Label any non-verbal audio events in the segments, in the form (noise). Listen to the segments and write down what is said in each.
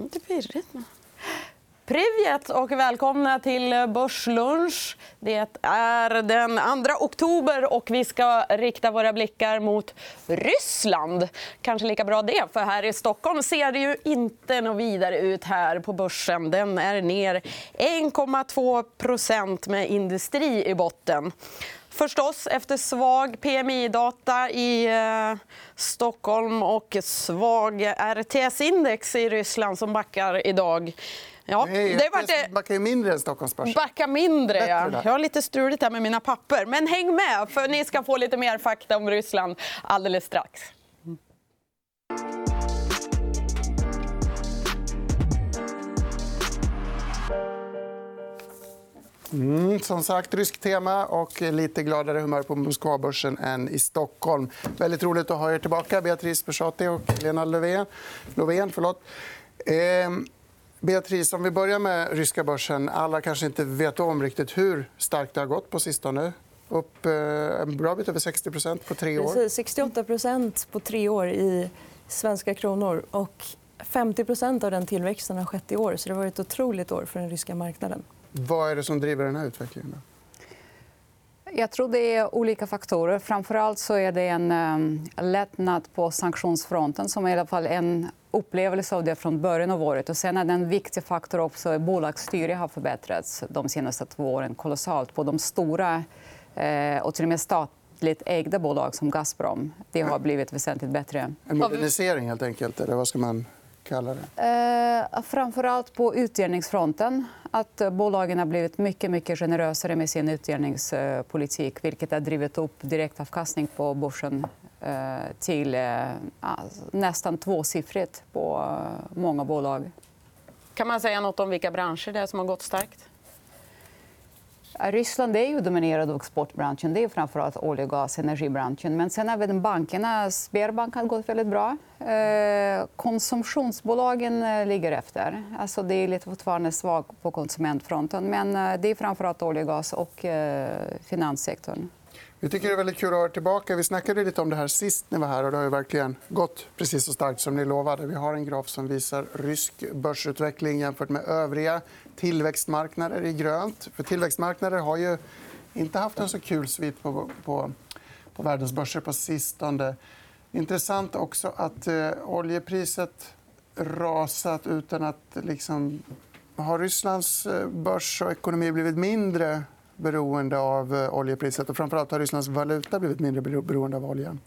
Inte pirrigt. Privet och välkomna till Börslunch. Det är den 2 oktober och vi ska rikta våra blickar mot Ryssland. Kanske lika bra det, för här i Stockholm ser det ju inte något vidare ut här på börsen. Den är ner 1,2% med industri i botten förstås efter svag PMI-data i eh, Stockholm och svag RTS-index i Ryssland som backar idag. Ja, Nej, det var det... backar mindre än Stockholmsbörsen. Backa mindre, ja. Jag har lite struligt här med mina papper. Men häng med, för ni ska få lite mer fakta om Ryssland alldeles strax. Mm, som sagt, ryskt tema och lite gladare humör på Moskvabörsen än i Stockholm. Väldigt roligt att ha er tillbaka, Beatrice Bersati och Lena Löfven. Lovén. Förlåt. Ehm... Beatrice, om vi börjar med ryska börsen. Alla kanske inte vet om riktigt hur starkt det har gått på sistone. Upp eh, en bra bit över 60 på tre år. Precis, 68% på tre år i svenska kronor. Och 50% av den tillväxten har skett i år. Så det har varit ett otroligt år för den ryska marknaden. Vad är det som driver den här utvecklingen? Jag tror det är olika faktorer. Framför allt så är det en um, lättnad på sanktionsfronten som är i alla fall en upplevelse av det från början av året. Och sen är det en viktig faktor också att bolagsstyret har förbättrats de senaste två åren kolossalt på de stora eh, och till och med statligt ägda bolag som Gazprom. Det har blivit väsentligt bättre. En modernisering, helt enkelt? Eller vad ska man kalla det? Eh, framför allt på utdelningsfronten. Att bolagen har blivit mycket, mycket generösare med sin utdelningspolitik vilket har drivit upp direktavkastning på börsen eh, till eh, nästan tvåsiffrigt på eh, många bolag. Kan man säga nåt om vilka branscher det är som har gått starkt? Ryssland är ju dominerad av exportbranschen. Det är framförallt olje, gas och energibranschen. Men sen även bankerna. Sberbank har gått väldigt bra. Eh, konsumtionsbolagen eh, ligger efter. Alltså det är lite fortfarande svagt på konsumentfronten. Men eh, det är framförallt olje, gas och finanssektorn. Vi tycker det är väldigt kul att ha er tillbaka. Vi snackade lite om det här sist ni var här. och Det har verkligen gått precis så starkt som ni lovade. Vi har en graf som visar rysk börsutveckling jämfört med övriga tillväxtmarknader i grönt. För tillväxtmarknader har ju inte haft en så kul svit på, på, på världens börser på sistone. Intressant också att eh, oljepriset rasat utan att... Liksom, har Rysslands eh, börs och ekonomi blivit mindre beroende av eh, oljepriset? Och framförallt har Rysslands valuta blivit mindre beroende av oljan?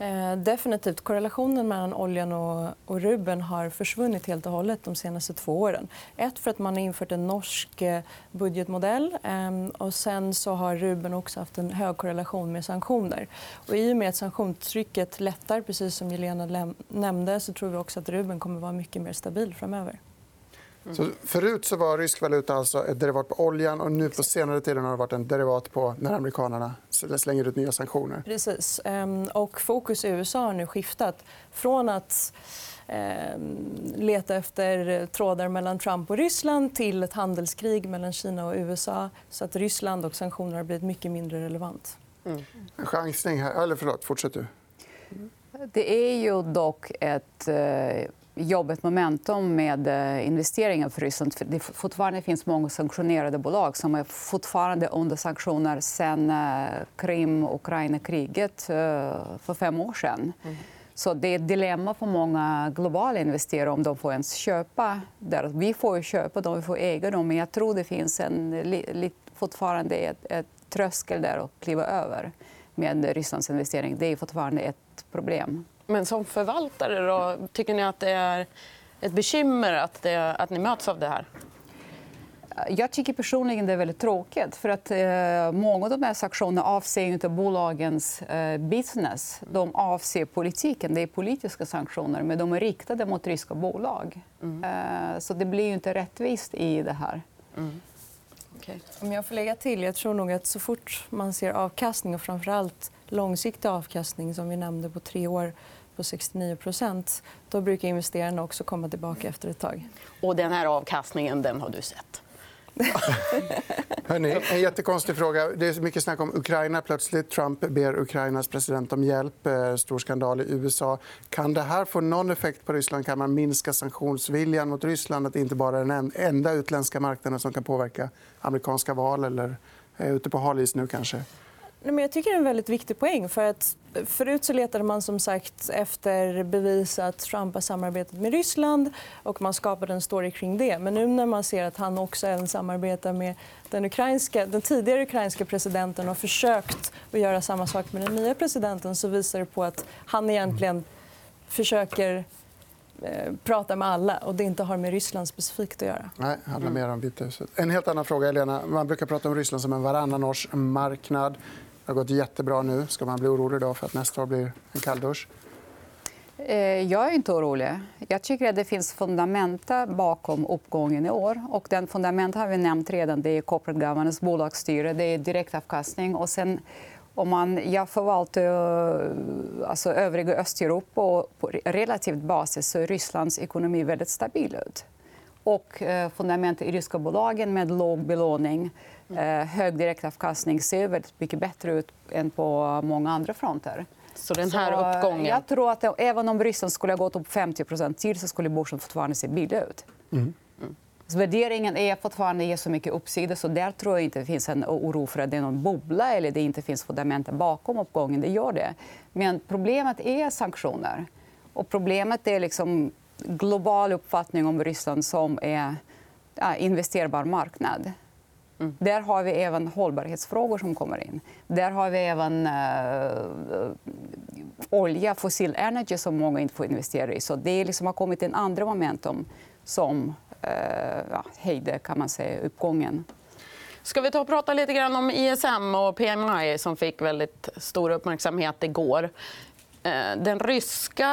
Eh, definitivt. Korrelationen mellan oljan och, rubeln har försvunnit helt och hållet de senaste två åren. Ett för att man har infört en norsk eh, budgetmodell. Ehm, och sen så har rubeln också haft en hög korrelation med sanktioner. Och I och med att sanktionstrycket lättar, precis som Jelena nämnde så tror vi också att rubeln kommer att vara mycket mer stabil framöver. Mm. Så förut så var rysk valuta alltså ett derivat på oljan. och nu på senare tiden har det varit en derivat på när amerikanerna slänger ut nya sanktioner. Precis. Ehm, och fokus i USA har nu skiftat från att ehm, leta efter trådar mellan Trump och Ryssland till ett handelskrig mellan Kina och USA så att Ryssland och sanktioner har blivit mycket mindre relevant. Mm. En chansning här. Eller förlåt, fortsätt du. Det är ju dock ett eh, jobbigt momentum med eh, investeringar för Ryssland. Det fortfarande finns många sanktionerade bolag som är fortfarande under sanktioner sen eh, Krim och Ukraina-kriget eh, för fem år sen. Mm. Så det är ett dilemma för många globala investerare om de får ens köpa. Där. Vi får ju köpa dem, vi får äga dem. Men jag tror det finns en, fortfarande ett, ett tröskel där att kliva över med Rysslands investering. Det är fortfarande ett problem. Men som förvaltare, då, tycker ni att det är ett bekymmer att, det, att ni möts av det här? Jag tycker personligen det är väldigt tråkigt. För att, eh, många av de här sanktionerna avser inte bolagens eh, business. De avser politiken. Det är politiska sanktioner, men de är riktade mot ryska bolag. Mm. Eh, så det blir inte rättvist i det här. Mm. Okay. Om jag får lägga till, jag tror nog att så fort man ser avkastning och framförallt långsiktig avkastning som vi nämnde på tre år på 69 då brukar investerarna också komma tillbaka efter ett tag. Och den här avkastningen den har du sett? (laughs) Hörrni, en jättekonstig fråga. Det är mycket snack om Ukraina. Plötsligt Trump ber Ukrainas president om hjälp. Eh, stor skandal i USA. Kan det här få någon effekt på Ryssland? Kan man minska sanktionsviljan mot Ryssland? Att det inte bara är den enda utländska marknaden som kan påverka amerikanska val? Eller är ute på halis nu, kanske? Nej, men jag tycker det är en väldigt viktig poäng. För att förut så letade man som sagt efter bevis att Trump har samarbetat med Ryssland. och Man skapade en story kring det. Men nu när man ser att han också även samarbetar med den, ukrainska, den tidigare ukrainska presidenten och försökt att göra samma sak med den nya presidenten så visar det på att han egentligen försöker eh, prata med alla och det inte har med Ryssland specifikt att göra. Nej, det handlar mer om Vita huset. En helt annan fråga. Elena. Man brukar prata om Ryssland som en varannan års marknad. Det har gått jättebra nu. Ska man bli orolig då för att nästa år blir en kalldusch? Eh, jag är inte orolig. Jag tycker att det finns fundamenta bakom uppgången i år. Och den fundamenta har vi nämnt redan. Det är corporate governance, bolagsstyre, det är direktavkastning. Och sen, om man, jag förvaltar alltså, övriga Östeuropa. Och på relativt basis så är Rysslands ekonomi väldigt stabil ut. Och eh, fundamentet i ryska bolagen med låg belåning Eh, hög direktavkastning ser väldigt mycket bättre ut än på många andra fronter. Så den här så, uppgången... Jag tror att även om Ryssland skulle ha gått upp 50% till så skulle börsen fortfarande se billig ut. Mm. Så värderingen är fortfarande ger så mycket uppsida. Så där tror jag inte det finns en oro för att det är någon bubbla eller det inte finns fundament bakom uppgången. Det gör det. Men problemet är sanktioner. Och problemet är liksom global uppfattning om Ryssland som ja, investerbar marknad. Mm. Där har vi även hållbarhetsfrågor som kommer in. Där har vi även uh, olja, fossil energy, som många inte får investera i. Så det liksom har kommit en andra momentum som uh, ja, hejde kan man säga, uppgången. Ska vi ta och prata lite grann om ISM och PMI som fick väldigt stor uppmärksamhet igår. Den ryska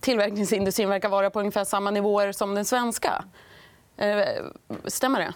tillverkningsindustrin verkar vara på ungefär samma nivåer som den svenska. Eh, stämmer det?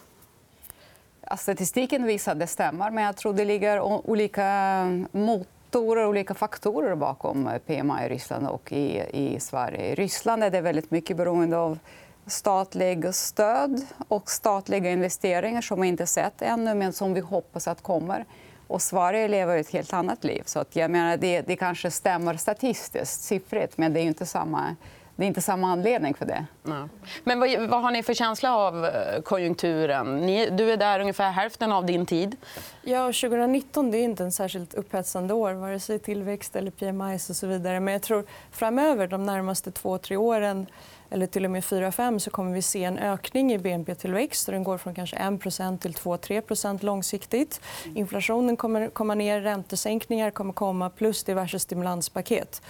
statistiken visar att det stämmer, men jag tror det ligger olika motorer olika faktorer bakom eh, PMI i Ryssland och i, i Sverige. I Ryssland är det väldigt mycket beroende av statliga stöd och statliga investeringar som vi inte sett ännu, men som vi hoppas att kommer. Och Sverige lever ett helt annat liv. Så att jag menar, det, det kanske stämmer statistiskt, siffrigt, men det är inte samma det är inte samma anledning för det. Ja. Men vad, vad, har ni för känsla av eh, konjunkturen? Ni, du är där ungefär hälften av din tid. Ja, 2019 det är inte en särskilt upphetsande år, vare sig tillväxt eller PMI. Och så vidare. Men jag tror framöver, de närmaste två, tre åren eller till och med 4-5 så kommer vi se en ökning i bnp-tillväxt. Den går från kanske 1% till 2-3% långsiktigt. Inflationen kommer komma ner, räntesänkningar kommer komma plus diverse stimulanspaket.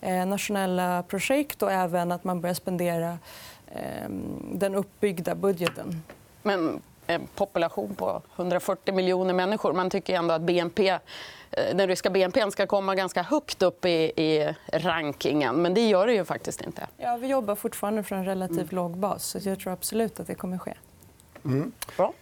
Mm. Eh, nationella projekt och även att man börjar spendera eh, den uppbyggda budgeten. Men en population på 140 miljoner människor. Man tycker ändå att BNP, eh, den ryska BNP ska komma ganska högt upp i, i rankingen. Men det gör det ju faktiskt inte. Ja, vi jobbar fortfarande från en relativt mm. låg bas. Så jag tror absolut att det kommer ske. Mm.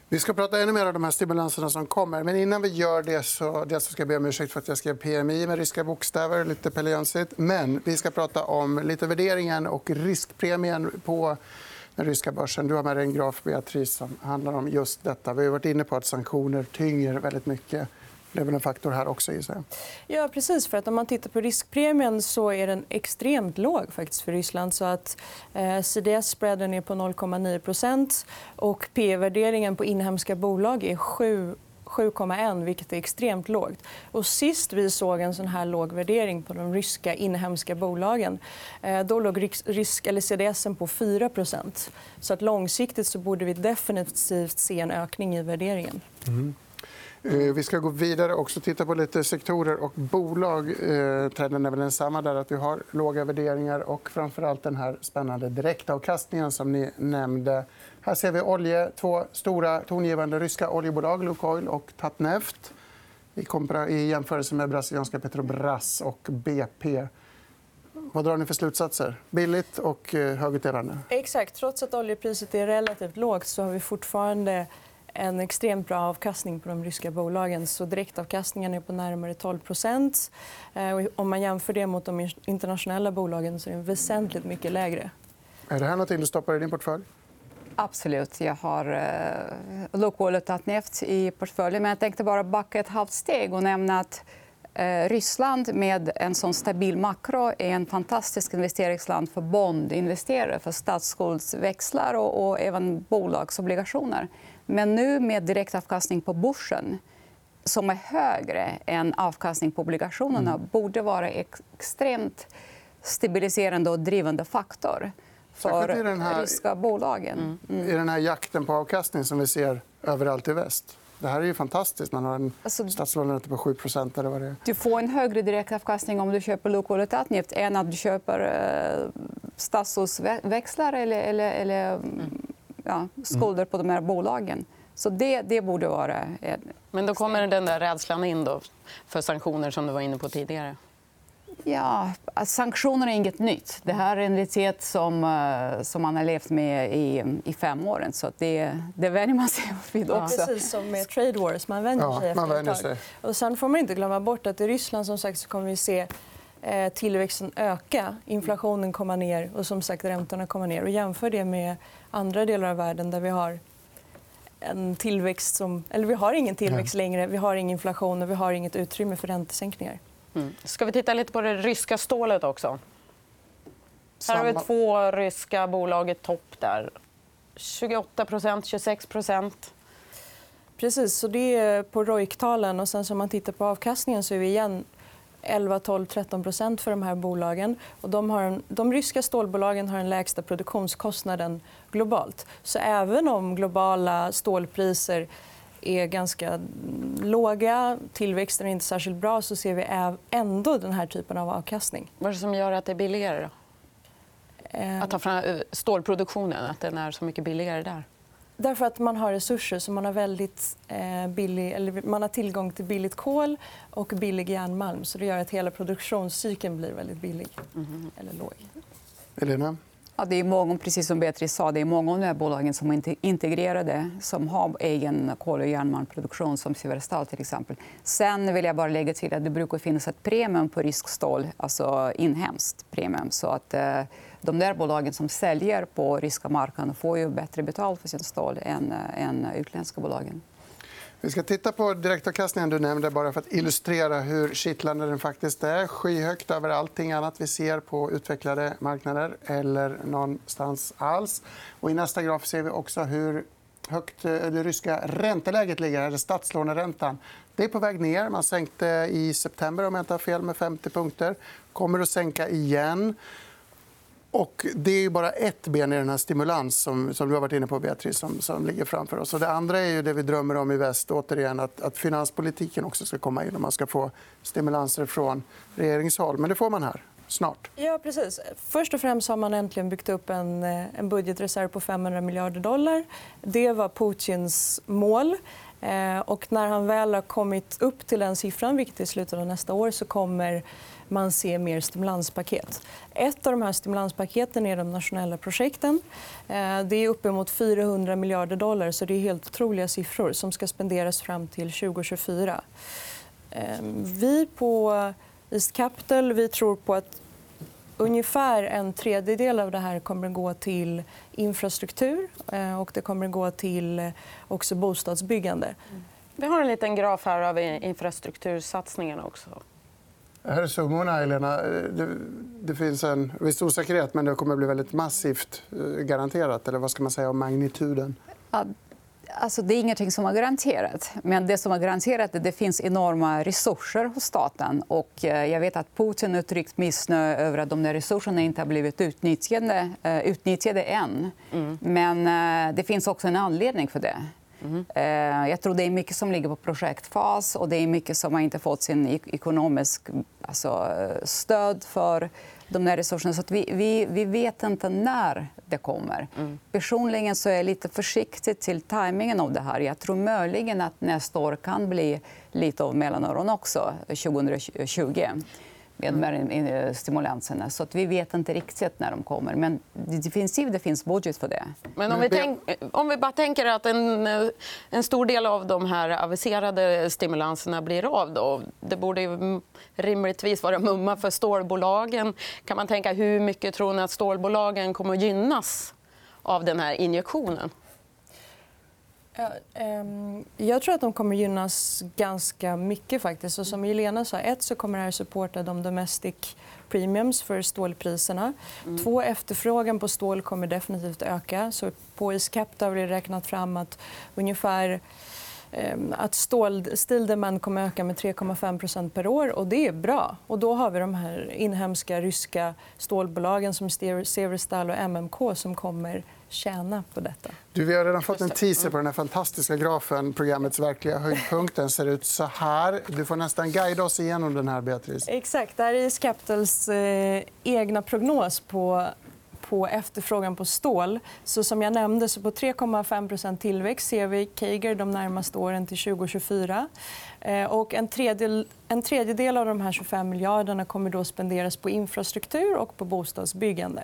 Vi ska prata ännu mer om de här stimulanserna som kommer. Men innan vi gör det så, dels ska jag be om ursäkt för att jag skrev PMI med ryska bokstäver. Lite peliansigt. Men vi ska prata om lite värderingen och riskpremien på den ryska börsen. Du har med dig en graf, Beatrice, som handlar om just detta. Vi har varit inne på att sanktioner tynger väldigt mycket. Det är väl en faktor här också. Gissar Ja, precis. För att om man tittar på riskpremien så är den extremt låg faktiskt för Ryssland. Så att, eh, CDS-spreaden är på 0,9% och P-värderingen på inhemska bolag är 7 7,1 vilket är extremt lågt. Och sist vi såg en sån här låg värdering på de ryska inhemska bolagen eh, då låg risk, eller CDS på 4% så att Långsiktigt så borde vi definitivt se en ökning i värderingen. Mm. Eh, vi ska gå vidare och titta på lite sektorer och bolag. Eh, trenden är väl densamma. Där att vi har låga värderingar och framför den här spännande direktavkastningen som ni nämnde. Här ser vi olje, två stora tongivande ryska oljebolag, Lukoil och Tatneft i jämförelse med brasilianska Petrobras och BP. Vad drar ni för slutsatser? Billigt och eh, högutdelande? Exakt. Trots att oljepriset är relativt lågt så har vi fortfarande en extremt bra avkastning på de ryska bolagen. Så direktavkastningen är på närmare 12 eh, Om man jämför det mot de internationella bolagen så är den väsentligt mycket lägre. Är det här något du stoppar i din portfölj? Absolut. Jag har eh, Lukoil och Tatneft i portföljen. Men jag tänkte bara backa ett halvt steg och nämna att eh, Ryssland med en sån stabil makro är en fantastisk investeringsland för bondinvesterare, för statsskuldsväxlar och, och även bolagsobligationer. Men nu med direktavkastning på börsen som är högre än avkastning på obligationerna mm. borde vara extremt stabiliserande och drivande faktor för den här, ryska bolagen. Mm. Mm. I den här jakten på avkastning som vi ser överallt i väst. Det här är ju fantastiskt. Man har en alltså, statslåneränta på 7 eller vad det är. Du får en högre direktavkastning om du köper Lukoil och Tatneft än att du köper eh, statsskuldsväxlar eller, eller, eller mm. ja, skulder på de här bolagen. Så det, det borde vara... Men då kommer den där rädslan in då för sanktioner som du var inne på tidigare. Ja, sanktioner är inget nytt. Det här är en realitet som, eh, som man har levt med i, i fem år. Så det, det vänjer man sig (laughs) vid. Också. Ja, precis som med trade wars. Man vänjer sig ja, man vänjer sig. Och sen får man inte glömma bort att i Ryssland som sagt, så kommer vi se eh, tillväxten öka, inflationen komma ner och som sagt, räntorna komma ner. Och jämför det med andra delar av världen där vi har en tillväxt som... Eller vi har ingen tillväxt längre, vi har ingen inflation och vi har inget utrymme för räntesänkningar. Mm. Ska vi titta lite på det ryska stålet också? Här har vi två ryska bolag i topp. där. 28% 26% Precis. Så det är på ROIC-talen. Och sen om man tittar på avkastningen så är vi igen 11, 12, 13% för de här bolagen. Och de, har en, de ryska stålbolagen har den lägsta produktionskostnaden globalt. Så även om globala stålpriser är ganska låga, tillväxten är inte särskilt bra så ser vi ändå den här typen av avkastning. Vad är det som gör att det är billigare? Då? Eh, att ta fram eh, stålproduktionen, att den är så mycket billigare där? Därför att man har resurser. så man har, väldigt, eh, billig, eller man har tillgång till billigt kol och billig järnmalm. Så det gör att hela produktionscykeln blir väldigt billig. Mm. Eller låg. Elena? Ja, det är många, precis som Beatrice sa, det är många av de här bolagen som är integrerade som har egen kol och järnmalmproduktion, som Severstal. Till exempel. Sen vill jag bara lägga till att det brukar finnas ett premium på riskstål, alltså inhemskt premium. Så att, eh, de där bolagen som säljer på ryska marknaden får ju bättre betalt för sin stål än, eh, än utländska bolagen. Vi ska titta på direktavkastningen du nämnde bara för att illustrera hur kittlande den faktiskt är. Skyhögt över allting annat vi ser på utvecklade marknader eller någonstans alls. Och I nästa graf ser vi också hur högt eh, det ryska ränteläget ligger, eller statslåneräntan. Det är på väg ner. Man sänkte i september om jag inte har fel, med 50 punkter. kommer att sänka igen. Och det är bara ett ben i den här stimulans som, som du har varit inne på, Beatrice, som, som ligger framför oss. Och det andra är ju det vi drömmer om i väst, återigen, att, att finanspolitiken också ska komma in och man ska få stimulanser från regeringshåll. Men det får man här snart. Ja, precis. Först och främst har man äntligen byggt upp en, eh, en budgetreserv på 500 miljarder dollar. Det var Putins mål. Eh, och när han väl har kommit upp till den siffran, vilket är i slutet av nästa år, så kommer man ser mer stimulanspaket. Ett av de här stimulanspaketen är de nationella projekten. Eh, det är uppemot 400 miljarder dollar. så Det är helt otroliga siffror som ska spenderas fram till 2024. Eh, vi på East Capital vi tror på att ungefär en tredjedel av det här kommer att gå till infrastruktur eh, och det kommer att gå till också bostadsbyggande. Mm. Vi har en liten graf här av infrastruktursatsningarna också. Här är summorna, Helena. Det, det finns en viss osäkerhet, men det kommer att bli väldigt massivt eh, garanterat. Eller vad ska man säga om magnituden? Ja, alltså, det är ingenting som är garanterat. Men det som är garanterat är att det finns enorma resurser hos staten. Och eh, jag vet att Putin uttryckt missnöje över att de där resurserna inte har blivit utnyttjade, eh, utnyttjade än. Mm. Men det finns också en anledning för det. Mm. Jag tror det är mycket som ligger på projektfas och det är mycket som har inte fått sin ekonomisk alltså, stöd för de här resurserna. Så vi, vi, vi vet inte när det kommer. Mm. Personligen så är jag lite försiktig till tajmingen av det här. Jag tror möjligen att nästa år kan bli lite av mellanöron också, 2020 med stimulanserna. Så att vi vet inte riktigt när de kommer. Men definitivt det finns budget för det. Men om vi, tänk, om vi bara tänker att en, en stor del av de här aviserade stimulanserna blir av. Då. Det borde ju rimligtvis vara mumma för stålbolagen. Kan man tänka hur mycket tror ni att stålbolagen kommer att gynnas av den här injektionen? Ehm, jag tror att de kommer gynnas ganska mycket. faktiskt. Och som Jelena sa, ett så kommer det här supporta de domestic premiums för stålpriserna. Mm. Två, efterfrågan på stål kommer definitivt öka. Så på Capital har vi räknat fram att ungefär ehm, att ståldemand kommer öka med 3,5% per år. och Det är bra. Och då har vi de här inhemska ryska stålbolagen som Severstal och MMK som kommer tjäna på detta. Du, vi har redan fått en teaser på den här fantastiska grafen. Programmets verkliga höjdpunkt. Den ser ut så här. Du får nästan guida oss igenom den här, Beatrice. Exakt. Det här är Scapitals eh, egna prognos på på efterfrågan på stål. Så som jag nämnde, så på 3,5% tillväxt ser vi Kager de närmaste åren till 2024. Eh, och en, tredjedel, en tredjedel av de här 25 miljarderna kommer då spenderas på infrastruktur och på bostadsbyggande.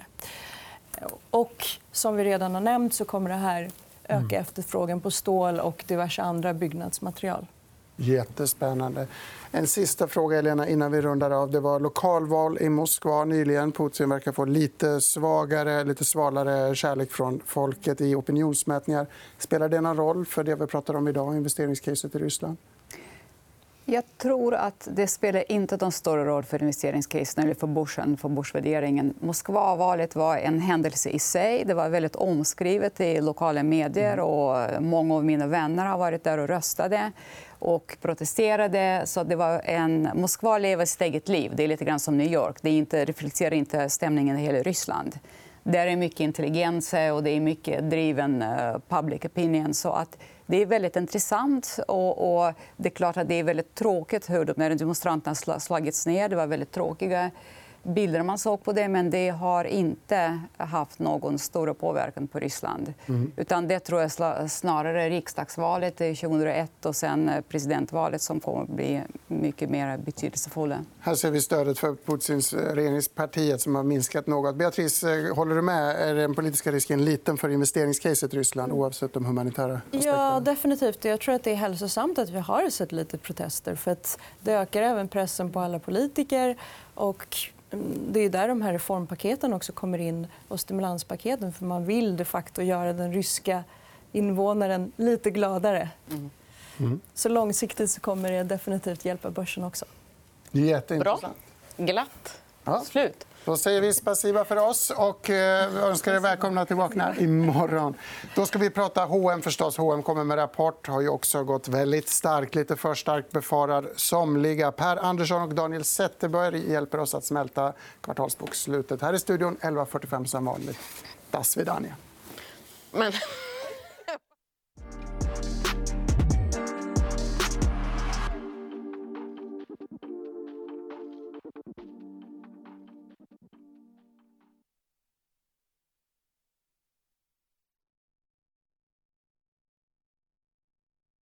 Och som vi redan har nämnt så kommer det här öka mm. efterfrågan på stål och diverse andra byggnadsmaterial. Jättespännande. En sista fråga Elena, innan vi rundar av. Det var lokalval i Moskva nyligen. Putin verkar få lite svagare, lite svalare kärlek från folket i opinionsmätningar. Spelar det någon roll för det vi pratar om idag, investeringscaset i Ryssland? Jag tror att det spelar inte någon större roll för investeringscasen eller för börsen, för börsvärderingen. Moskvavalet var en händelse i sig. Det var väldigt omskrivet i lokala medier. Mm. och Många av mina vänner har varit där och röstade och protesterade. Så det var en... Moskva lever sitt eget liv. Det är lite grann som New York. Det inte, reflekterar inte stämningen i hela Ryssland. Där är mycket intelligens och det är mycket driven uh, public opinion. Så att det är väldigt intressant. Och, och, det är klart att det är väldigt tråkigt hur de demonstranterna slagits ner. Det var väldigt tråkiga bilder man såg på det, men det har inte haft någon större påverkan på Ryssland. Mm. Utan det tror jag snarare riksdagsvalet 2001 och sen presidentvalet som kommer att bli mycket mer betydelsefulla. Här ser vi stödet för Putins regeringspartiet som har minskat något. Beatrice, håller du med? Är den politiska risken liten för investeringscaset Ryssland oavsett de humanitära aspekterna? Ja, definitivt. Jag tror att det är hälsosamt att vi har sett lite protester. För att det ökar även pressen på alla politiker. Och det är där de här reformpaketen också kommer in och stimulanspaketen. För man vill de facto göra den ryska invånaren lite gladare. Mm. Mm. Så långsiktigt så kommer det definitivt hjälpa börsen också. Jätteintressant. Bra. Glatt. Ja. Slut. Då säger vi spasiba för oss och eh, önskar er välkomna tillbaka imorgon. Då ska vi prata H&M förstås. H&M kommer med rapport. har ju också gått väldigt starkt. Lite för starkt befarar somliga. Per Andersson och Daniel Zetterberg hjälper oss att smälta kvartalsbokslutet. Här i studion 11.45 som vanligt. Das vidania. Men...